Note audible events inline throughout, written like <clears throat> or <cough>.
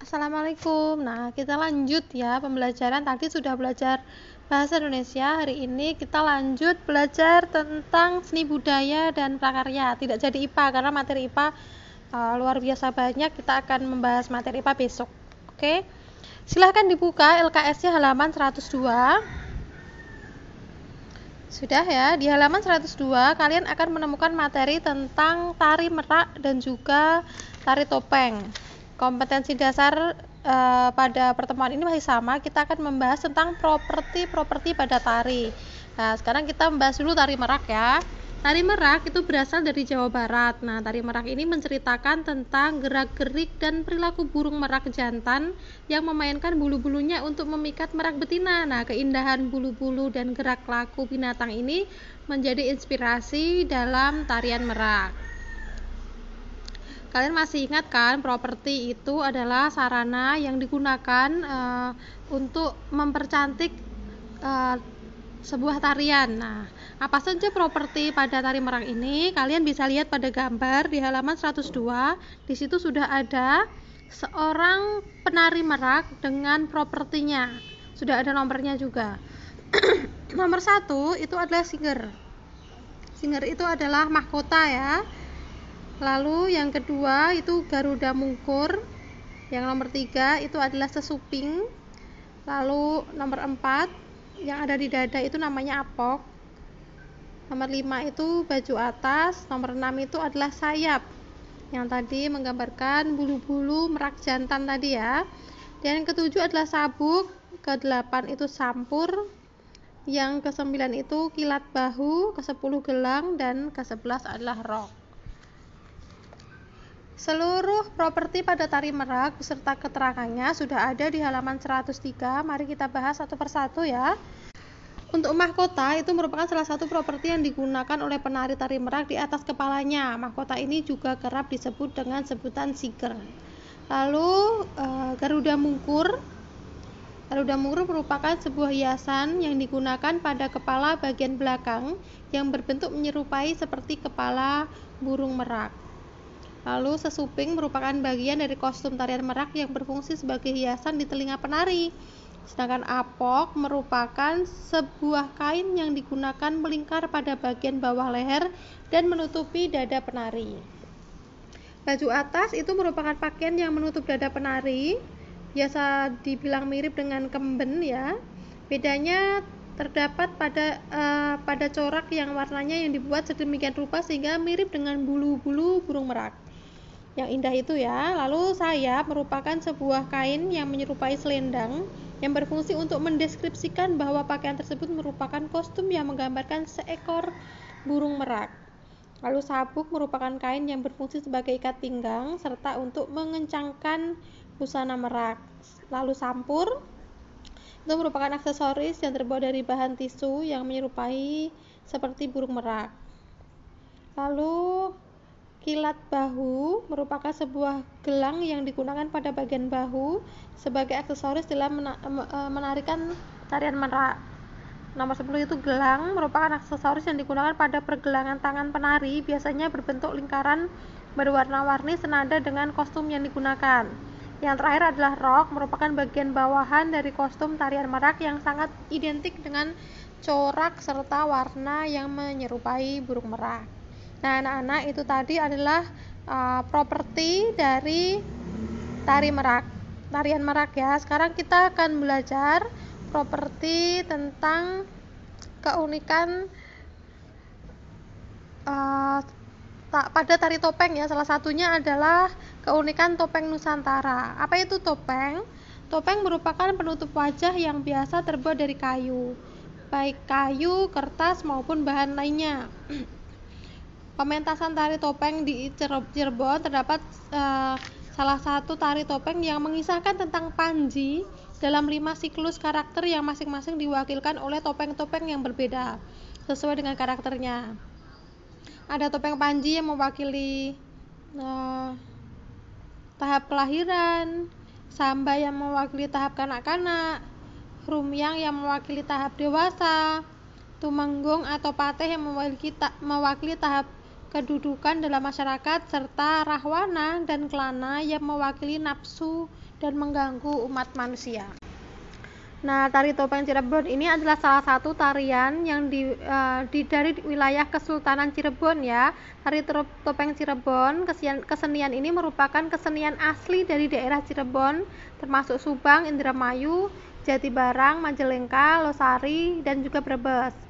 Assalamualaikum. Nah, kita lanjut ya pembelajaran. Tadi sudah belajar bahasa Indonesia. Hari ini kita lanjut belajar tentang seni budaya dan prakarya. Tidak jadi IPA karena materi IPA uh, luar biasa banyak. Kita akan membahas materi IPA besok. Oke. Silahkan dibuka LKS-nya halaman 102. Sudah ya, di halaman 102 kalian akan menemukan materi tentang tari merak dan juga tari topeng kompetensi dasar e, pada pertemuan ini masih sama kita akan membahas tentang properti-properti pada tari nah sekarang kita membahas dulu tari merak ya Tari merak itu berasal dari Jawa Barat. Nah, tari merak ini menceritakan tentang gerak-gerik dan perilaku burung merak jantan yang memainkan bulu-bulunya untuk memikat merak betina. Nah, keindahan bulu-bulu dan gerak laku binatang ini menjadi inspirasi dalam tarian merak. Kalian masih ingat kan properti itu adalah sarana yang digunakan uh, untuk mempercantik uh, sebuah tarian. Nah, apa saja properti pada tari merang ini? Kalian bisa lihat pada gambar di halaman 102. Di situ sudah ada seorang penari merak dengan propertinya. Sudah ada nomornya juga. <clears throat> Nomor satu itu adalah singer. Singer itu adalah mahkota ya lalu yang kedua itu Garuda Mungkur. Yang nomor tiga itu adalah sesuping. Lalu nomor empat yang ada di dada itu namanya apok. Nomor lima itu baju atas. Nomor enam itu adalah sayap. Yang tadi menggambarkan bulu-bulu merak jantan tadi ya. Dan yang ketujuh adalah sabuk. Kedelapan itu sampur. Yang kesembilan itu kilat bahu. Kesepuluh gelang. Dan kesebelas adalah rok Seluruh properti pada tari merak beserta keterangannya sudah ada di halaman 103. Mari kita bahas satu persatu ya. Untuk mahkota itu merupakan salah satu properti yang digunakan oleh penari tari merak di atas kepalanya. Mahkota ini juga kerap disebut dengan sebutan siger. Lalu eh, Garuda Mungkur. Garuda Mungkur merupakan sebuah hiasan yang digunakan pada kepala bagian belakang yang berbentuk menyerupai seperti kepala burung merak. Lalu sesuping merupakan bagian dari kostum tarian merak yang berfungsi sebagai hiasan di telinga penari. Sedangkan apok merupakan sebuah kain yang digunakan melingkar pada bagian bawah leher dan menutupi dada penari. Baju atas itu merupakan pakaian yang menutup dada penari, biasa dibilang mirip dengan kemben ya. Bedanya terdapat pada uh, pada corak yang warnanya yang dibuat sedemikian rupa sehingga mirip dengan bulu-bulu burung merak yang indah itu ya. Lalu sayap merupakan sebuah kain yang menyerupai selendang yang berfungsi untuk mendeskripsikan bahwa pakaian tersebut merupakan kostum yang menggambarkan seekor burung merak. Lalu sabuk merupakan kain yang berfungsi sebagai ikat pinggang serta untuk mengencangkan busana merak. Lalu sampur itu merupakan aksesoris yang terbuat dari bahan tisu yang menyerupai seperti burung merak. Lalu Kilat bahu merupakan sebuah gelang yang digunakan pada bagian bahu sebagai aksesoris dalam e, menarikan tarian merak. Nomor 10 itu gelang merupakan aksesoris yang digunakan pada pergelangan tangan penari, biasanya berbentuk lingkaran berwarna-warni senada dengan kostum yang digunakan. Yang terakhir adalah rok, merupakan bagian bawahan dari kostum tarian merak yang sangat identik dengan corak serta warna yang menyerupai burung merak. Nah, anak-anak itu tadi adalah uh, properti dari tari merak, tarian merak ya. Sekarang kita akan belajar properti tentang keunikan uh, pada tari topeng ya. Salah satunya adalah keunikan topeng Nusantara. Apa itu topeng? Topeng merupakan penutup wajah yang biasa terbuat dari kayu, baik kayu, kertas maupun bahan lainnya. <clears throat> Pementasan tari topeng di Cirebon terdapat uh, salah satu tari topeng yang mengisahkan tentang Panji dalam lima siklus karakter yang masing-masing diwakilkan oleh topeng-topeng yang berbeda sesuai dengan karakternya. Ada topeng Panji yang mewakili uh, tahap kelahiran, Samba yang mewakili tahap kanak-kanak, Rumyang yang mewakili tahap dewasa, Tumenggung atau Pateh yang mewakili, mewakili tahap kedudukan dalam masyarakat, serta rahwana dan kelana yang mewakili nafsu dan mengganggu umat manusia. Nah, tari topeng Cirebon ini adalah salah satu tarian yang di, uh, di dari wilayah Kesultanan Cirebon ya. Tari topeng Cirebon, kesenian, kesenian ini merupakan kesenian asli dari daerah Cirebon, termasuk Subang, Indramayu, Jatibarang, Majalengka, Losari, dan juga Brebes.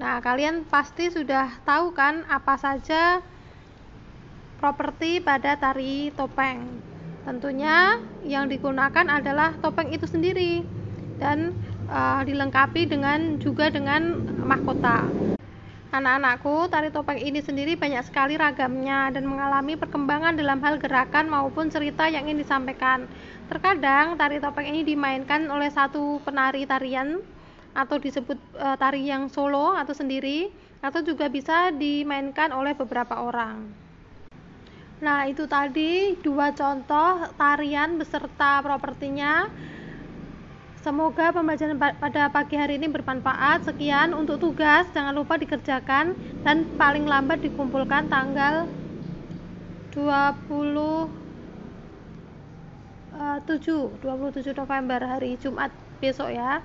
Nah, kalian pasti sudah tahu kan apa saja properti pada tari topeng. Tentunya yang digunakan adalah topeng itu sendiri dan uh, dilengkapi dengan juga dengan mahkota. Anak-anakku, tari topeng ini sendiri banyak sekali ragamnya dan mengalami perkembangan dalam hal gerakan maupun cerita yang ingin disampaikan. Terkadang tari topeng ini dimainkan oleh satu penari tarian atau disebut e, tari yang solo atau sendiri atau juga bisa dimainkan oleh beberapa orang. Nah, itu tadi dua contoh tarian beserta propertinya. Semoga pembelajaran pada pagi hari ini bermanfaat. Sekian untuk tugas, jangan lupa dikerjakan dan paling lambat dikumpulkan tanggal 27 27 November hari Jumat besok ya.